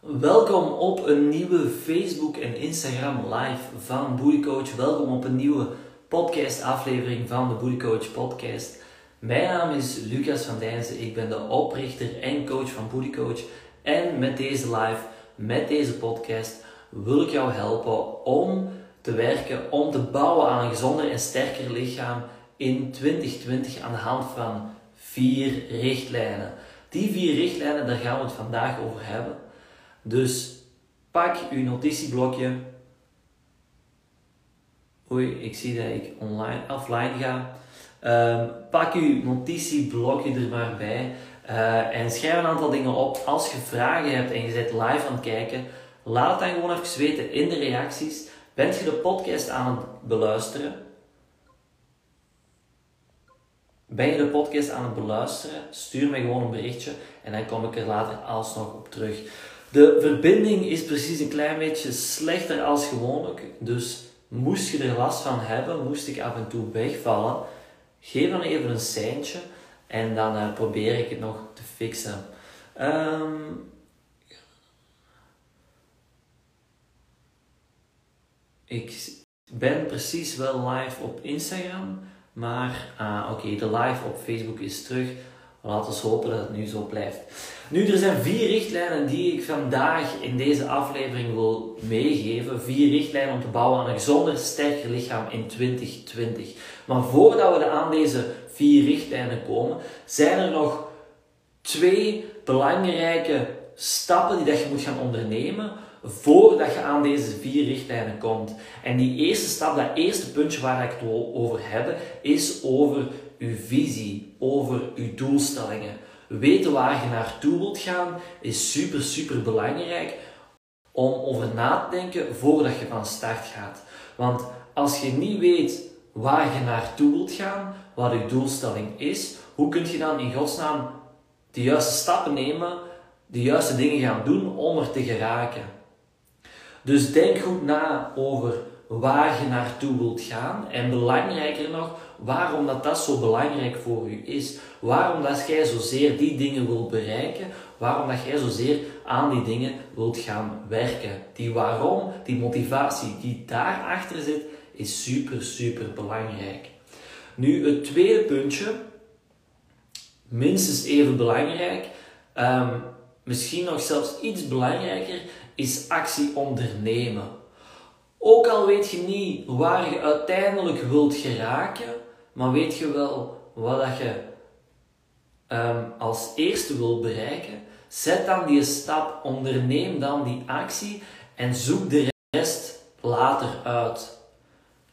Welkom op een nieuwe Facebook en Instagram live van Booty Coach. Welkom op een nieuwe podcast aflevering van de Booty Coach podcast. Mijn naam is Lucas van Dijnsen. Ik ben de oprichter en coach van Booty Coach. En met deze live, met deze podcast, wil ik jou helpen om te werken, om te bouwen aan een gezonder en sterker lichaam in 2020 aan de hand van vier richtlijnen. Die vier richtlijnen, daar gaan we het vandaag over hebben. Dus pak uw notitieblokje. Oei, ik zie dat ik online, offline ga. Ehm, pak uw notitieblokje er maar bij. Uh, en schrijf een aantal dingen op. Als je vragen hebt en je bent live aan het kijken, laat dan gewoon even weten in de reacties. Bent je de podcast aan het beluisteren? Ben je de podcast aan het beluisteren? Stuur mij gewoon een berichtje en dan kom ik er later alsnog op terug. De verbinding is precies een klein beetje slechter als gewoonlijk. Dus moest je er last van hebben, moest ik af en toe wegvallen, geef dan even een seintje en dan uh, probeer ik het nog te fixen. Um, ik ben precies wel live op Instagram, maar uh, oké, de live op Facebook is terug. Laten we hopen dat het nu zo blijft. Nu, er zijn vier richtlijnen die ik vandaag in deze aflevering wil meegeven. Vier richtlijnen om te bouwen aan een gezonder, sterker lichaam in 2020. Maar voordat we aan deze vier richtlijnen komen, zijn er nog twee belangrijke stappen die dat je moet gaan ondernemen voordat je aan deze vier richtlijnen komt. En die eerste stap, dat eerste puntje waar ik het over heb, is over uw visie, over uw doelstellingen. Weten waar je naartoe wilt gaan is super, super belangrijk om over na te denken voordat je van start gaat. Want als je niet weet waar je naartoe wilt gaan, wat je doelstelling is, hoe kun je dan in godsnaam de juiste stappen nemen, de juiste dingen gaan doen om er te geraken? Dus denk goed na over waar je naartoe wilt gaan. En belangrijker nog, waarom dat, dat zo belangrijk voor u is. Waarom dat jij zozeer die dingen wilt bereiken. Waarom dat jij zozeer aan die dingen wilt gaan werken. Die waarom, die motivatie die daarachter zit, is super, super belangrijk. Nu, het tweede puntje, minstens even belangrijk, um, misschien nog zelfs iets belangrijker, is actie ondernemen. Ook al weet je niet waar je uiteindelijk wilt geraken, maar weet je wel wat dat je um, als eerste wilt bereiken, zet dan die stap, onderneem dan die actie en zoek de rest later uit.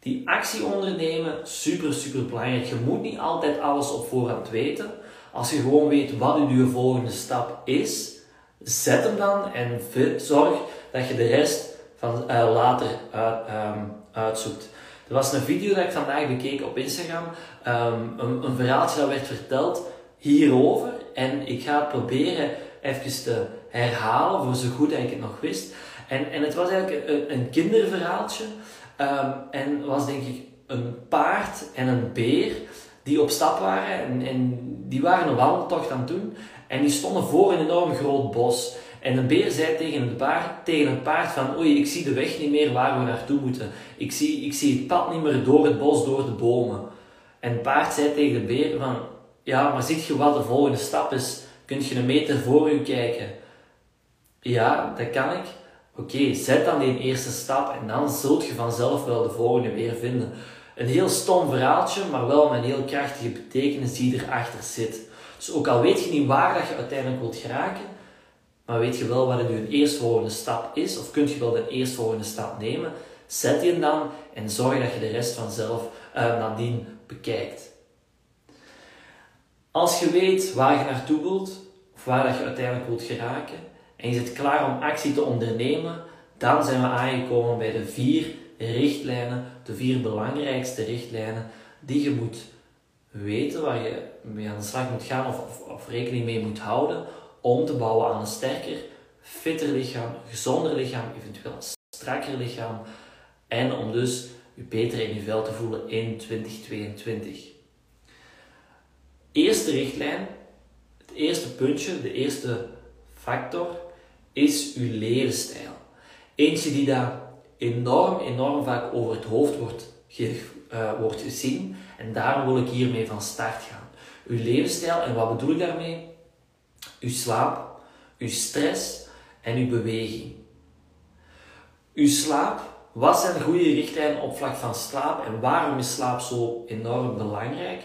Die actie ondernemen, super, super belangrijk. Je moet niet altijd alles op voorhand weten. Als je gewoon weet wat je volgende stap is, zet hem dan en zorg dat je de rest uh, later um, uitzoekt. Er was een video dat ik vandaag bekeek op Instagram, um, een, een verhaaltje dat werd verteld hierover. En ik ga het proberen even te herhalen, voor zo goed dat ik het nog wist. En, en het was eigenlijk een, een kinderverhaaltje. Um, en was denk ik een paard en een beer die op stap waren. En, en die waren een wandeltocht aan het doen. En die stonden voor een enorm groot bos. En de beer zei tegen het paard, tegen het paard van, oei, ik zie de weg niet meer waar we naartoe moeten. Ik zie, ik zie het pad niet meer door het bos, door de bomen. En het paard zei tegen de beer van, ja, maar ziet je wat de volgende stap is? Kunt je een meter voor u kijken? Ja, dat kan ik. Oké, zet dan die eerste stap en dan zult je vanzelf wel de volgende weer vinden. Een heel stom verhaaltje, maar wel met een heel krachtige betekenis die erachter zit. Dus ook al weet je niet waar dat je uiteindelijk wilt geraken, maar weet je wel wat je eerstvolgende stap is, of kun je wel de eerstvolgende stap nemen, zet die dan en zorg dat je de rest vanzelf uh, nadien bekijkt. Als je weet waar je naartoe wilt, of waar dat je uiteindelijk wilt geraken, en je zit klaar om actie te ondernemen, dan zijn we aangekomen bij de vier richtlijnen, de vier belangrijkste richtlijnen die je moet weten, waar je mee aan de slag moet gaan of, of, of rekening mee moet houden om te bouwen aan een sterker, fitter lichaam, gezonder lichaam, eventueel een strakker lichaam en om dus je beter in je vel te voelen in 2022. Eerste richtlijn, het eerste puntje, de eerste factor is uw levensstijl. Eentje die daar enorm, enorm vaak over het hoofd wordt, uh, wordt gezien. En daarom wil ik hiermee van start gaan. Uw levensstijl, en wat bedoel ik daarmee? Uw slaap, uw stress en uw beweging. Uw slaap, wat zijn goede richtlijnen op vlak van slaap en waarom is slaap zo enorm belangrijk?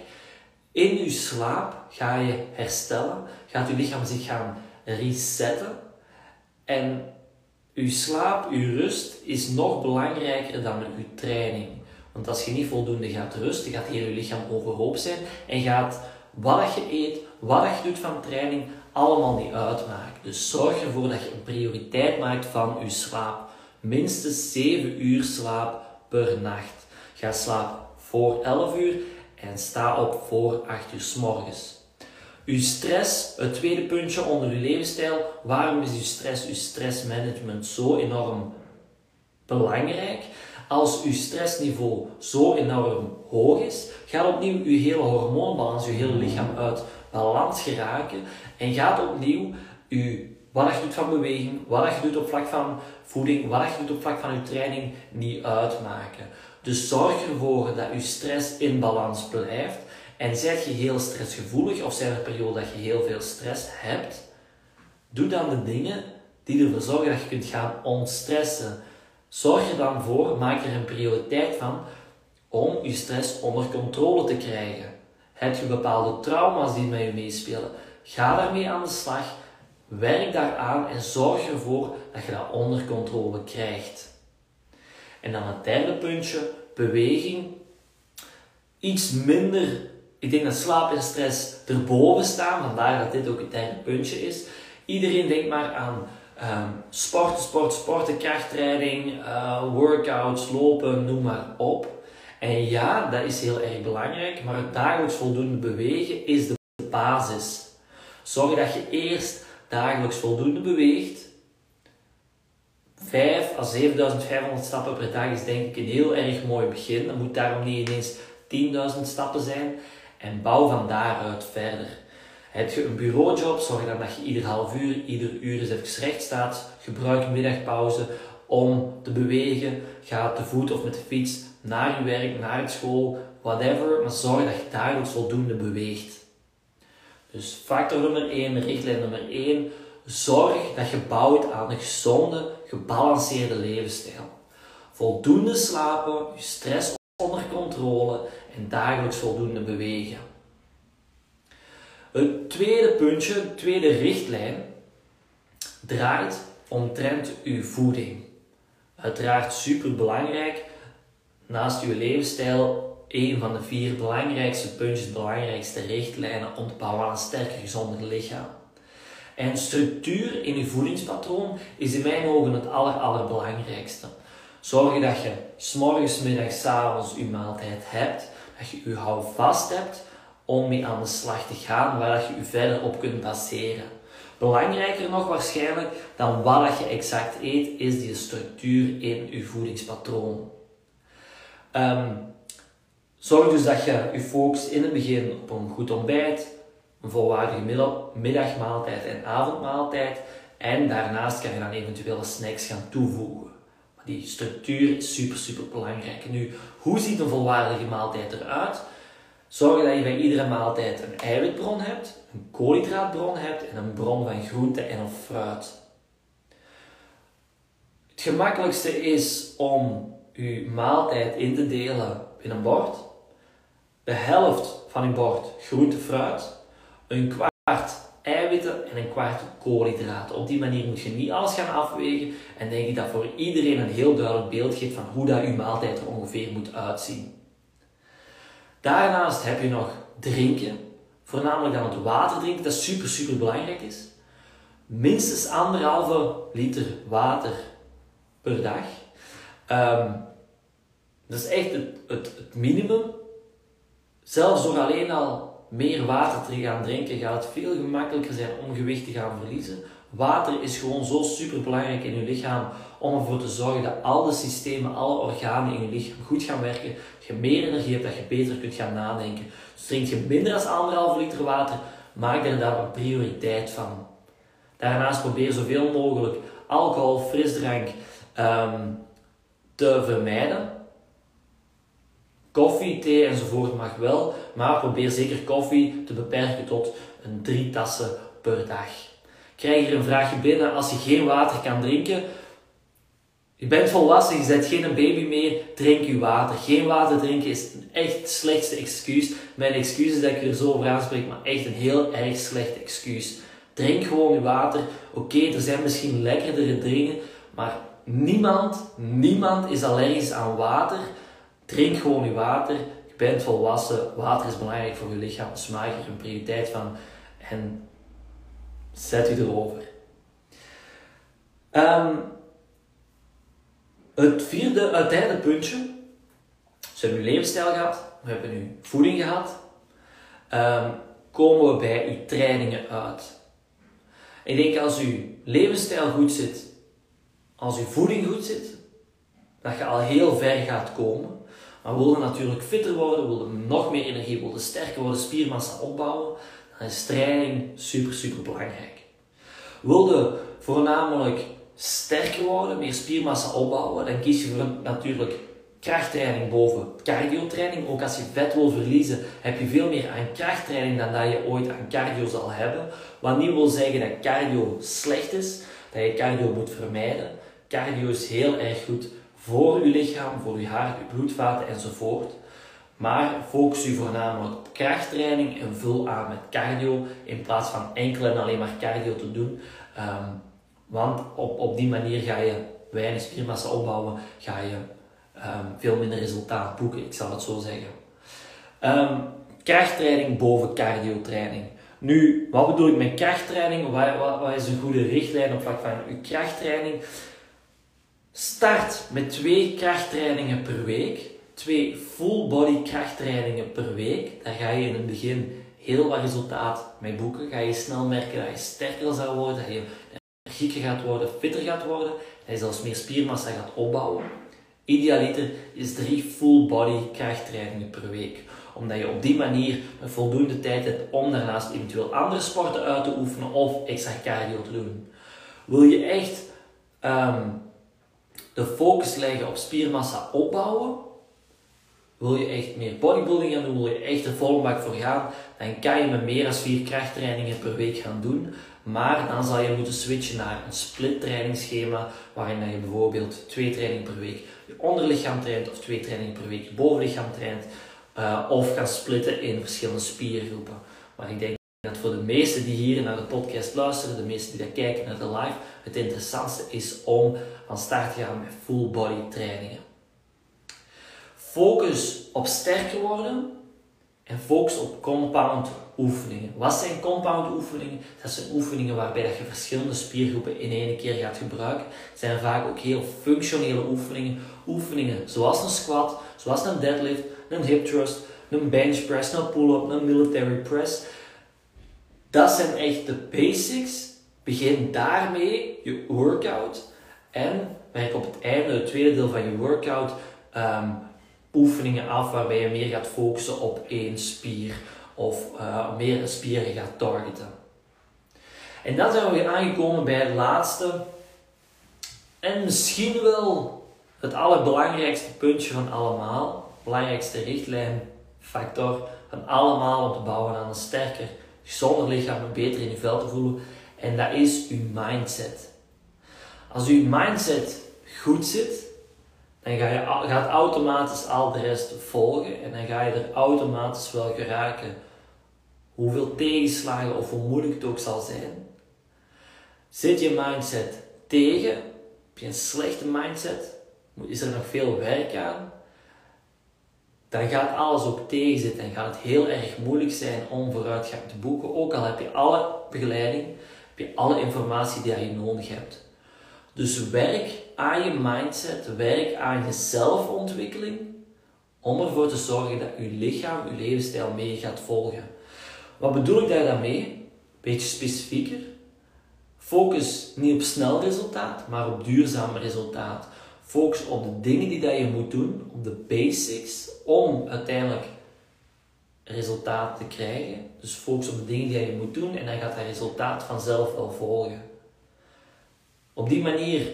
In uw slaap ga je herstellen, gaat uw lichaam zich gaan resetten en uw slaap, uw rust is nog belangrijker dan uw training. Want als je niet voldoende gaat rusten, gaat heel je lichaam overhoop zijn en gaat wat je eet, wat je doet van training, allemaal niet uitmaken. Dus zorg ervoor dat je een prioriteit maakt van je slaap. Minstens 7 uur slaap per nacht. Ga slapen voor 11 uur en sta op voor 8 uur s morgens. Uw stress, het tweede puntje onder uw levensstijl. Waarom is uw stress, uw stressmanagement zo enorm belangrijk? Als uw stressniveau zo enorm hoog is, gaat opnieuw uw hele hormoonbalans, uw hele lichaam uit balans geraken en gaat opnieuw uw, wat je doet van beweging, wat je doet op vlak van voeding, wat je doet op vlak van uw training niet uitmaken. Dus zorg ervoor dat uw stress in balans blijft. En zijt je heel stressgevoelig of zijn er perioden dat je heel veel stress hebt, doe dan de dingen die ervoor zorgen dat je kunt gaan ontstressen. Zorg er dan voor, maak er een prioriteit van om je stress onder controle te krijgen. Heb je bepaalde trauma's die met je meespelen? Ga daarmee aan de slag, werk daaraan en zorg ervoor dat je dat onder controle krijgt. En dan het derde puntje, beweging. Iets minder, ik denk dat slaap en stress erboven staan, vandaar dat dit ook het derde puntje is. Iedereen denkt maar aan um, sporten, sport, sporten, krachttraining, uh, workouts, lopen, noem maar op. En ja, dat is heel erg belangrijk, maar het dagelijks voldoende bewegen is de basis. Zorg dat je eerst dagelijks voldoende beweegt. 5 à 7500 stappen per dag is denk ik een heel erg mooi begin. Dat moet daarom niet ineens 10.000 stappen zijn. En bouw van daaruit verder. Heb je een bureaujob, zorg dan dat je ieder half uur, ieder uur eens even recht staat. Gebruik middagpauze om te bewegen. Ga te voet of met de fiets naar je werk, naar het school, whatever. Maar zorg dat je dagelijks voldoende beweegt. Dus factor nummer 1, richtlijn nummer 1. Zorg dat je bouwt aan een gezonde, gebalanceerde levensstijl. Voldoende slapen, je stress onder controle en dagelijks voldoende bewegen. Het tweede puntje, de tweede richtlijn, draait omtrent uw voeding. Uiteraard super belangrijk. Naast uw levensstijl een van de vier belangrijkste puntjes, belangrijkste richtlijnen om te bouwen aan een sterker, gezonder lichaam. En structuur in uw voedingspatroon is in mijn ogen het aller, allerbelangrijkste. Zorg dat je s'morgens, middags, avonds uw maaltijd hebt, dat je je houvast hebt om mee aan de slag te gaan, waar dat je je verder op kunt baseren. Belangrijker nog waarschijnlijk dan wat je exact eet, is die structuur in je voedingspatroon. Um, zorg dus dat je je focust in het begin op een goed ontbijt, een volwaardige middagmaaltijd en avondmaaltijd. En daarnaast kan je dan eventuele snacks gaan toevoegen. Maar die structuur is super, super belangrijk. Nu, hoe ziet een volwaardige maaltijd eruit? Zorg dat je bij iedere maaltijd een eiwitbron hebt, een koolhydraatbron hebt en een bron van groente en of fruit. Het gemakkelijkste is om je maaltijd in te delen in een bord. De helft van je bord groente, fruit, een kwart eiwitten en een kwart koolhydraten. Op die manier moet je niet alles gaan afwegen en denk ik dat voor iedereen een heel duidelijk beeld geeft van hoe dat je maaltijd er ongeveer moet uitzien. Daarnaast heb je nog drinken, voornamelijk dan het water drinken, dat super super belangrijk is. Minstens anderhalve liter water per dag. Um, dat is echt het, het, het minimum. Zelfs door alleen al meer water te gaan drinken, gaat het veel gemakkelijker zijn om gewicht te gaan verliezen. Water is gewoon zo super belangrijk in je lichaam om ervoor te zorgen dat alle systemen, alle organen in je lichaam goed gaan werken. Je meer energie hebt, dat je beter kunt gaan nadenken. Dus drink je minder dan anderhalve liter water, maak er daar een prioriteit van. Daarnaast probeer zoveel mogelijk alcohol, frisdrank um, te vermijden. Koffie, thee enzovoort mag wel, maar probeer zeker koffie te beperken tot een drie tassen per dag. Krijg er een vraagje binnen als je geen water kan drinken. Je bent volwassen, je bent geen baby meer, drink je water. Geen water drinken is echt het slechtste excuus. Mijn excuus is dat ik er zo over aanspreek, maar echt een heel erg slecht excuus. Drink gewoon je water. Oké, er zijn misschien lekkerdere dingen, maar niemand, niemand is allergisch aan water. Drink gewoon je water. Je bent volwassen. Water is belangrijk voor je lichaam. Dus maak er een prioriteit van. En zet u erover. Um, het vierde, het derde puntje. Dus we hebben uw levensstijl gehad. We hebben uw voeding gehad. Um, komen we bij uw trainingen uit. Ik denk als uw levensstijl goed zit, als uw voeding goed zit, dat je al heel ver gaat komen. Maar willen natuurlijk fitter worden, willen nog meer energie, willen sterker worden, spiermassa opbouwen, dan is training super, super belangrijk. Wilde voornamelijk sterker worden, meer spiermassa opbouwen, dan kies je voor natuurlijk krachttraining boven cardiotraining. Ook als je vet wil verliezen, heb je veel meer aan krachttraining dan dat je ooit aan cardio zal hebben. Wat niet wil zeggen dat cardio slecht is, dat je cardio moet vermijden. Cardio is heel erg goed voor je lichaam, voor je hart, je bloedvaten enzovoort. Maar focus je voornamelijk op krachttraining en vul aan met cardio in plaats van enkel en alleen maar cardio te doen. Ehm, want op, op die manier ga je weinig spiermassa opbouwen, ga je um, veel minder resultaat boeken, ik zal het zo zeggen. Um, krachttraining boven cardiotraining. Nu, wat bedoel ik met krachttraining? Wat, wat, is een goede richtlijn op vlak van uw krachttraining? Start met twee krachttrainingen per week. Twee full body krachttrainingen per week. Daar ga je in het begin heel wat resultaat mee boeken. Ga je snel merken dat je sterker zal worden, dat je energieker gaat worden, fitter gaat worden, je zelfs meer spiermassa gaat opbouwen. Idealiter is drie full body krachttrainingen per week omdat je op die manier voldoende tijd hebt om daarnaast eventueel andere sporten uit te oefenen of extra cardio te doen. Wil je echt um, de focus leggen op spiermassa opbouwen, wil je echt meer bodybuilding gaan doen, wil je echt er volle bak voor gaan, dan kan je met meer dan vier krachttrainingen per week gaan doen. Maar dan zal je moeten switchen naar een split trainingsschema, waarin je bijvoorbeeld twee trainingen per week je onderlichaam traint of twee trainingen per week je bovenlichaam traint. Uh, of gaan splitten in verschillende spiergroepen. Maar ik denk dat voor de meesten die hier naar de podcast luisteren, de meesten die kijken naar de live, het interessantste is om van start te gaan met full body trainingen. Focus op sterker worden en focus op compound oefeningen. Wat zijn compound oefeningen? Dat zijn oefeningen waarbij je verschillende spiergroepen in één keer gaat gebruiken. Het zijn vaak ook heel functionele oefeningen. Oefeningen zoals een squat, zoals een deadlift, een hip thrust, een bench press, een pull-up, een military press. Dat zijn echt de basics. Begin daarmee je workout en werk op het einde, het tweede deel van je workout, um, oefeningen af waarbij je meer gaat focussen op één spier of uh, meer spieren gaat targeten. En dan zijn we aangekomen bij het laatste en misschien wel het allerbelangrijkste puntje van allemaal, belangrijkste richtlijnfactor van allemaal om te bouwen aan een sterker, gezonder lichaam en beter in je vel te voelen. En dat is uw mindset. Als uw mindset goed zit, dan ga je, gaat automatisch al de rest volgen en dan ga je er automatisch wel geraken. Hoeveel tegenslagen of hoe moeilijk het ook zal zijn. Zit je mindset tegen, heb je een slechte mindset, is er nog veel werk aan, dan gaat alles ook tegenzitten en gaat het heel erg moeilijk zijn om vooruitgang te boeken. Ook al heb je alle begeleiding, heb je alle informatie die je nodig hebt. Dus werk aan je mindset, werk aan je zelfontwikkeling, om ervoor te zorgen dat je lichaam, je levensstijl mee gaat volgen. Wat bedoel ik daar dan mee? Beetje specifieker. Focus niet op snel resultaat, maar op duurzaam resultaat. Focus op de dingen die dat je moet doen, op de basics, om uiteindelijk resultaat te krijgen. Dus focus op de dingen die je moet doen en dan gaat dat resultaat vanzelf wel volgen. Op die manier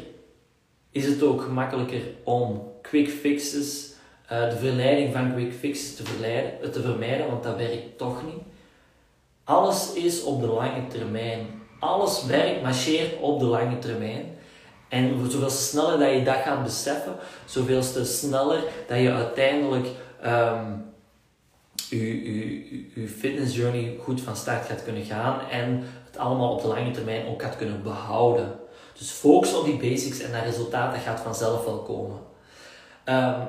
is het ook gemakkelijker om quick fixes, uh, de verleiding van quick fixes te, verleiden, te vermijden, want dat werkt toch niet. Alles is op de lange termijn. Alles werkt, marcheert op de lange termijn. En zoveel sneller dat je dat gaat beseffen, zoveel te sneller dat je uiteindelijk um, je, je, fitness journey goed van start gaat kunnen gaan en het allemaal op de lange termijn ook gaat kunnen behouden. Dus focus op die basics en dat resultaat dat gaat vanzelf wel komen. Um,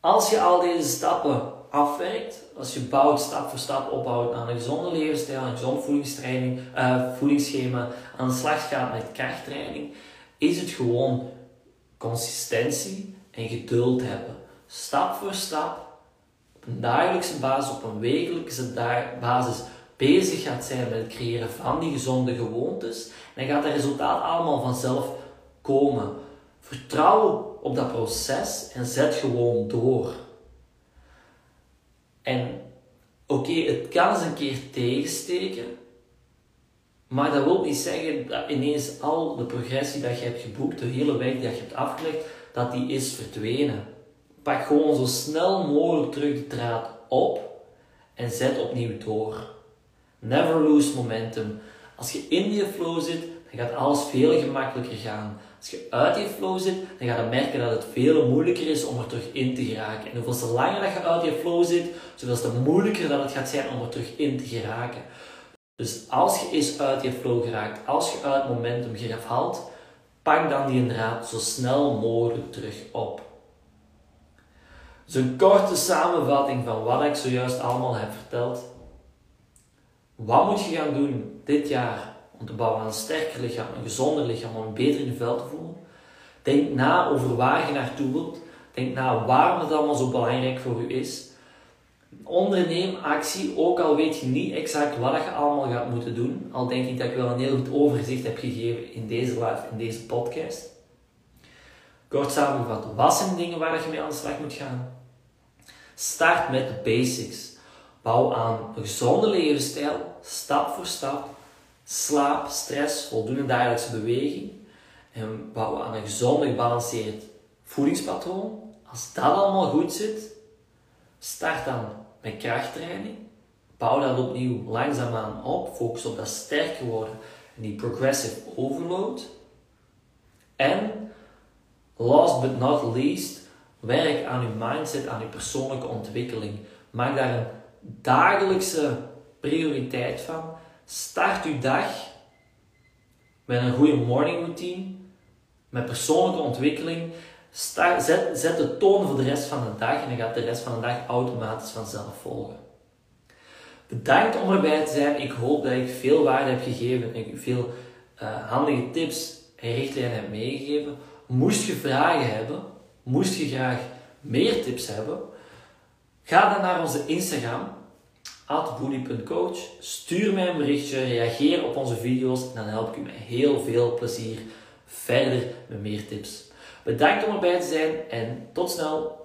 als je al deze stappen afwerkt, als je bouwt stap voor stap opbouwt aan een gezonde levensstijl, een gezond voedingstraining, uh, voedingsschema, aan de slag gaat met krachttraining, is het gewoon consistentie en geduld hebben. Stap voor stap, op een dagelijkse basis, op een wekelijkse basis bezig gaat zijn met het creëren van die gezonde gewoontes, dan gaat het resultaat allemaal vanzelf komen. Vertrouw op dat proces en zet gewoon door. En oké, het kan eens een keer tegensteken, maar dat wil niet zeggen dat ineens al de progressie dat je hebt geboekt, de hele weg die je hebt afgelegd, dat die is verdwenen. Pak gewoon zo snel mogelijk terug de draad op en zet opnieuw door. Never lose momentum. Als je in die flow zit, dan gaat alles veel gemakkelijker gaan. Als je uit die flow zit, dan ga je merken dat het veel moeilijker is om er terug in te geraken. En hoeveel langer dat je uit die flow zit, zoveel te moeilijker dat het gaat zijn om er terug in te geraken. Dus als je eens uit je flow geraakt, als je uit momentum valt, pak dan die draad zo snel mogelijk terug op. Dus een korte samenvatting van wat ik zojuist allemaal heb verteld. Wat moet je gaan doen dit jaar om te bouwen aan een sterker lichaam, een gezonder lichaam, om beter in je vel te voelen? Denk na over waar je naartoe wilt. Denk na waarom het allemaal zo belangrijk voor u is. Onderneem actie, ook al weet je niet exact wat je allemaal gaat moeten doen. Al denk ik dat ik wel een heel goed overzicht heb gegeven in deze live, in deze podcast. Kort samengevat, wat zijn dingen waar je mee aan de slag moet gaan? Start met de basics. Bouw aan een gezonde levensstijl, stap voor stap. Slaap, stress, voldoende dagelijkse beweging. En bouw aan een gezond gebalanceerd voedingspatroon. Als dat allemaal goed zit, start dan met krachttraining. Bouw dat opnieuw langzaamaan op. Focus op dat sterker worden en die progressive overload. En last but not least, werk aan je mindset, aan je persoonlijke ontwikkeling. Maak daar een dagelijkse prioriteit van. Start uw dag met een goede morning routine, met persoonlijke ontwikkeling. Start, zet, zet de toon voor de rest van de dag en dan gaat de rest van de dag automatisch vanzelf volgen. Bedankt om erbij te zijn. Ik hoop dat ik veel waarde heb gegeven en veel uh, handige tips en richtlijnen heb meegegeven. Moest je vragen hebben, moest je graag meer tips hebben, Ga dan naar onze Instagram, atboody.coach. Stuur mij een berichtje, reageer op onze video's en dan help ik u met heel veel plezier verder met meer tips. Bedankt om erbij te zijn en tot snel!